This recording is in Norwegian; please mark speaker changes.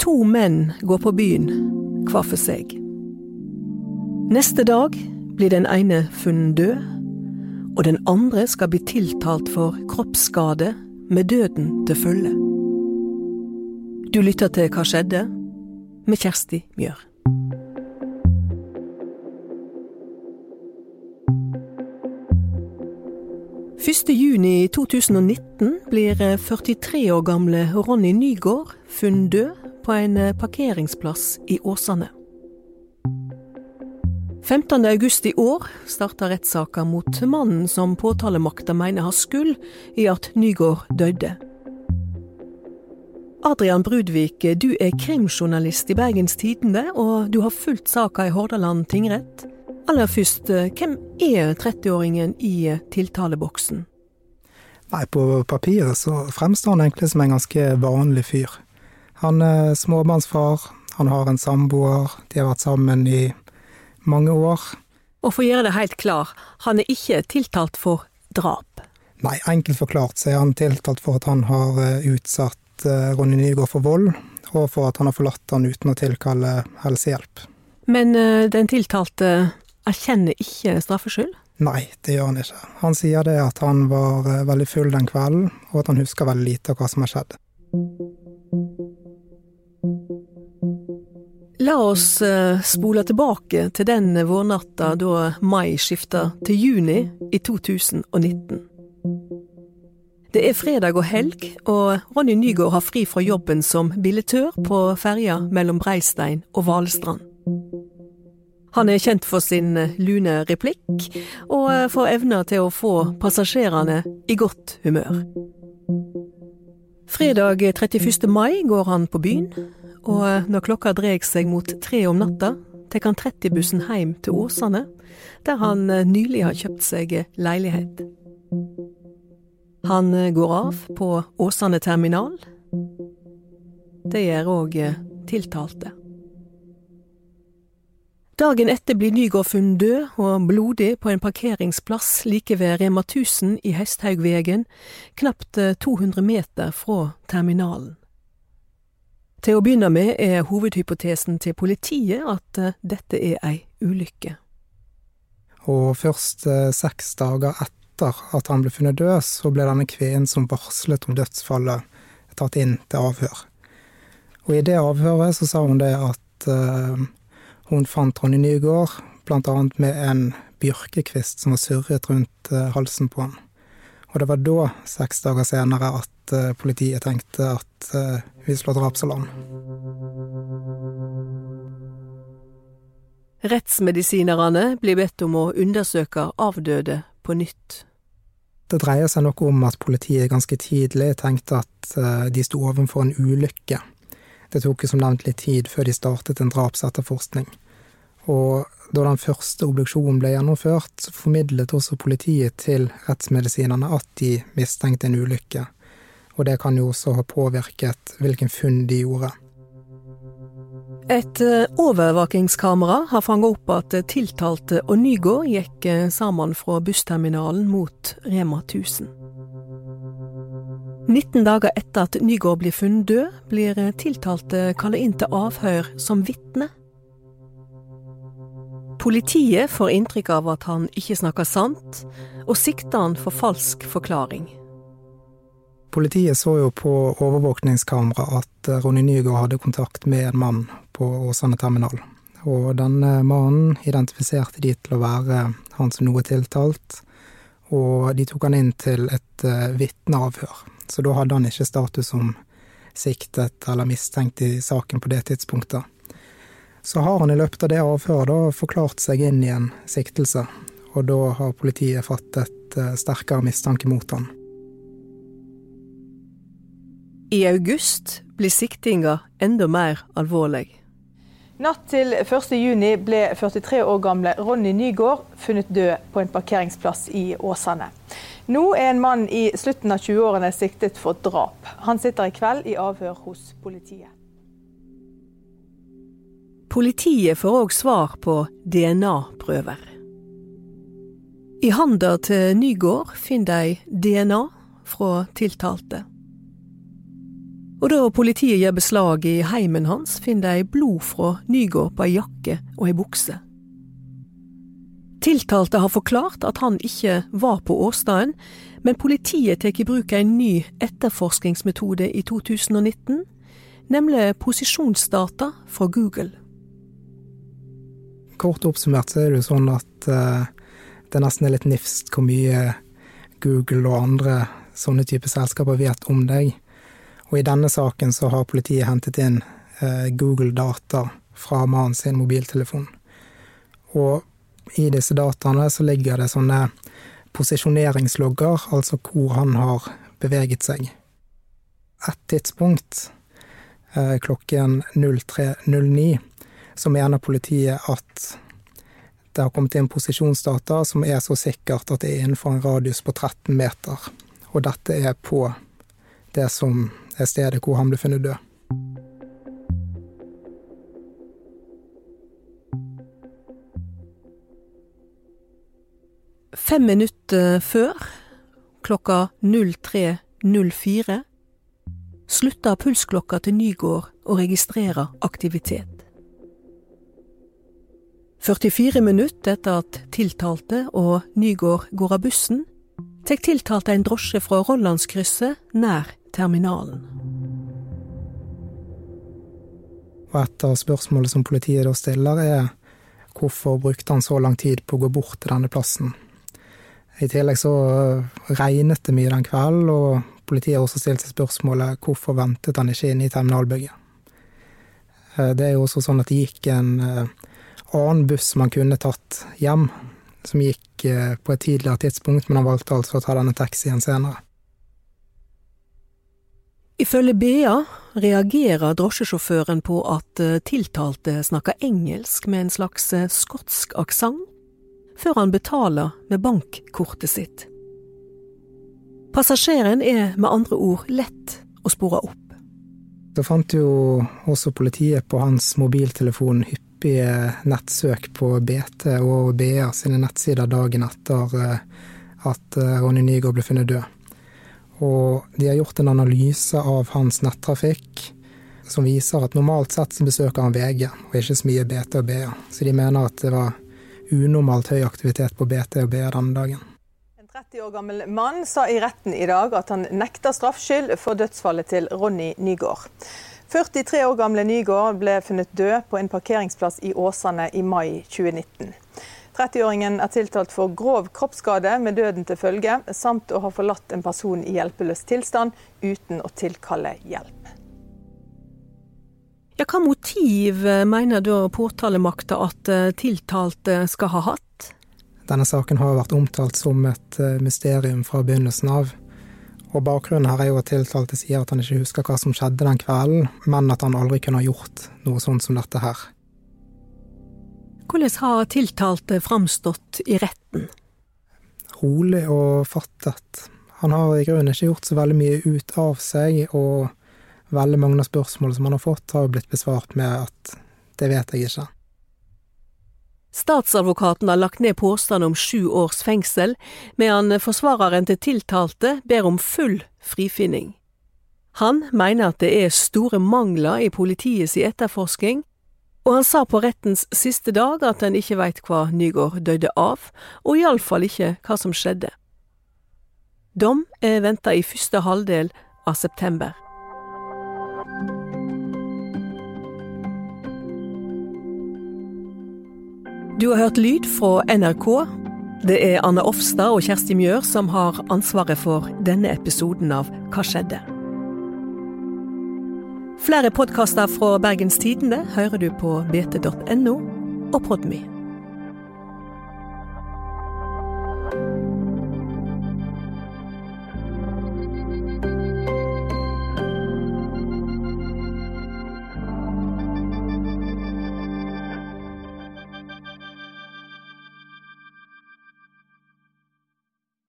Speaker 1: To menn går på byen, hver for seg. Neste dag blir den ene funnet død, og den andre skal bli tiltalt for kroppsskade med døden til følge. Du lytter til Hva skjedde? med Kjersti Mjør. Første juni 2019 blir 43 år gamle Ronny Nygaard funnet død på en parkeringsplass i Åsane. 15.8 i år starta rettssaka mot mannen som påtalemakta mener har skyld i at Nygård døde. Adrian Brudvik, du er krimjournalist i Bergens Tidende, og du har fulgt saka i Hordaland tingrett. Aller først, hvem er 30-åringen i tiltaleboksen?
Speaker 2: Nei, på papiret så fremstår han egentlig som en ganske vanlig fyr. Han er småbarnsfar, han har en samboer, de har vært sammen i mange år.
Speaker 1: Og for å gjøre det helt klar, han er ikke tiltalt for drap?
Speaker 2: Nei, enkelt forklart så er han tiltalt for at han har eh, utsatt eh, Ronny Nygaard for vold, og for at han har forlatt han uten å tilkalle helsehjelp.
Speaker 1: Men eh, den tiltalte erkjenner ikke straffskyld?
Speaker 2: Nei, det gjør han ikke. Han sier det at han var veldig full den kvelden, og at han husker veldig lite av hva som har skjedd.
Speaker 1: La oss eh, spole tilbake til den vårnatta da mai skifta til juni i 2019. Det er fredag og helg, og Ronny Nygaard har fri fra jobben som billettør på ferja mellom Breistein og Valestrand. Han er kjent for sin eh, lune replikk, og eh, for evna til å få passasjerene i godt humør. Fredag 31. mai går han på byen, og eh, når klokka dreg seg mot tre om natta, tar han 30-bussen hjem til Åsane, der han nylig har kjøpt seg leilighet. Han går av på Åsane terminal. Det gjør òg tiltalte. Dagen etter blir Nygård funnet død og blodig på en parkeringsplass like ved Rema 1000 i Hesthaugvegen, knapt 200 eh, meter fra terminalen. Til å begynne med er hovedhypotesen til politiet at eh, dette er ei ulykke.
Speaker 2: Og først eh, seks dager etter at han ble funnet død, så ble denne kvinnen som varslet om dødsfallet, tatt inn til avhør. Og i det avhøret så sa hun det at hun fant Ronny Nygaard, annet med en bjørkekvist som var surret rundt eh, halsen på ham. Og det var da, seks dager senere, at eh, politiet tenkte at eh, vi slår drapsalarm.
Speaker 1: Rettsmedisinerne blir bedt om å undersøke avdøde på nytt.
Speaker 2: Det dreier seg nok om at politiet ganske tidlig tenkte at de sto overfor en ulykke det tok som nevnt litt tid før de startet en drapsetterforskning. Og da den første obduksjonen ble gjennomført, formidlet også politiet til rettsmedisinerne at de mistenkte en ulykke. Og det kan jo også ha påvirket hvilken funn de gjorde.
Speaker 1: Et eh, overvåkingskamera har fanget opp at tiltalte og Nygård gikk eh, sammen fra bussterminalen mot Rema 1000. 19 dager etter at Nygaard blir funnet død, blir tiltalte kalt inn til avhør som vitne. Politiet får inntrykk av at han ikke snakker sant, og sikter han for falsk forklaring.
Speaker 2: Politiet så jo på overvåkningskamera at Ronny Nygaard hadde kontakt med en mann på Åsane terminal. Og denne mannen identifiserte de til å være han som nå er tiltalt, og de tok han inn til et uh, vitneavhør så da hadde han ikke status som siktet eller mistenkt i saken på det tidspunktet. Så har han i løpet av det avhøret da forklart seg inn i en siktelse, og da har politiet fattet eh, sterkere mistanke mot han.
Speaker 1: I august blir siktinga enda mer alvorlig.
Speaker 3: Natt til 1.6 ble 43 år gamle Ronny Nygaard funnet død på en parkeringsplass i Åsane. Nå er en mann i slutten av 20-årene siktet for drap. Han sitter i kveld i avhør hos politiet.
Speaker 1: Politiet får òg svar på DNA-prøver. I handa til Nygård finner de DNA fra tiltalte. Og da politiet gjør beslag i heimen hans, finner de blod fra Nygård på ei jakke og ei bukse. Tiltalte har forklart at han ikke var på åstedet, men politiet tar i bruk en ny etterforskningsmetode i 2019, nemlig posisjonsdata fra Google.
Speaker 2: Kort oppsummert er det sånn at uh, det nesten er litt nifst hvor mye Google og andre sånne type selskaper vet om deg. Og i denne saken så har politiet hentet inn eh, Google-data fra mannen sin mobiltelefon. Og i disse dataene så ligger det sånne posisjoneringslogger, altså hvor han har beveget seg. Et tidspunkt, eh, klokken 03.09, så mener politiet at det har kommet inn posisjonsdata som er så sikkert at det er innenfor en radius på 13 meter. Og dette er på det som er stedet hvor han ble funnet død.
Speaker 1: Fem minutter før, klokka 03.04, slutta pulsklokka til Nygård å registrere aktivitet. 44 minutter etter at tiltalte og Nygård går av bussen, tar tiltalte en drosje fra Rollandskrysset nær terminalen.
Speaker 2: Og et av spørsmålene som politiet da stiller, er hvorfor brukte han så lang tid på å gå bort til denne plassen? I tillegg så regnet det mye den kvelden, og politiet har også stilt seg spørsmålet hvorfor ventet han ikke inn i terminalbygget? Eh, det er jo også sånn at det gikk en eh, annen buss som han kunne tatt hjem, som gikk på et tidligere tidspunkt, men han valgte altså å ta denne taxien senere.
Speaker 1: Ifølge BA reagerer drosjesjåføren på at eh, tiltalte snakker engelsk med en slags eh, skotsk aksent, før han betaler med bankkortet sitt. Passasjeren er med andre ord lett å spore opp.
Speaker 2: Så fant jo også politiet på hans mobiltelefon hyppige nettsøk på BT og BA sine nettsider dagen etter eh, at Ronny Nygaard ble funnet død. Og de har gjort en analyse av hans nettrafikk som viser at normalt sett så besøker han VG, og ikke så mye BT og BA. Så de mener at det var unormalt høy aktivitet på BT og BA denne dagen.
Speaker 3: En 30 år gammel mann sa i retten i dag at han nekter straffskyld for dødsfallet til Ronny Nygaard. 43 år gamle Nygaard ble funnet død på en parkeringsplass i Åsane i mai 2019. 30-åringen er tiltalt for grov kroppsskade med døden til følge, samt å ha forlatt en person i hjelpeløs tilstand uten å tilkalle hjelp.
Speaker 1: Ja, hva motiv mener da påtalemakta at eh, tiltalte skal ha hatt?
Speaker 2: Denne saken har vært omtalt som et eh, mysterium fra begynnelsen av. Og Bakgrunnen her er jo at tiltalte sier at han ikke husker hva som skjedde den kvelden, men at han aldri kunne ha gjort noe sånt som dette her.
Speaker 1: Hvordan har tiltalte framstått i retten?
Speaker 2: Rolig og fattet. Han har i grunnen ikke gjort så veldig mye ut av seg, og veldig mange av spørsmålene som han har fått, har blitt besvart med at det vet jeg ikke.
Speaker 1: Statsadvokaten har lagt ned påstand om sju års fengsel, medan forsvareren til tiltalte ber om full frifinning. Han mener at det er store mangler i politiets etterforsking, og han sa på rettens siste dag at han ikke veit hva Nygaard døde av, og iallfall ikke hva som skjedde. Dom er venta i første halvdel av september. Du har hørt lyd fra NRK. Det er Anne Offstad og Kjersti Mjør som har ansvaret for denne episoden av Hva skjedde? Flere podkaster fra Bergens Tidende hører du på bt.no og Podmy.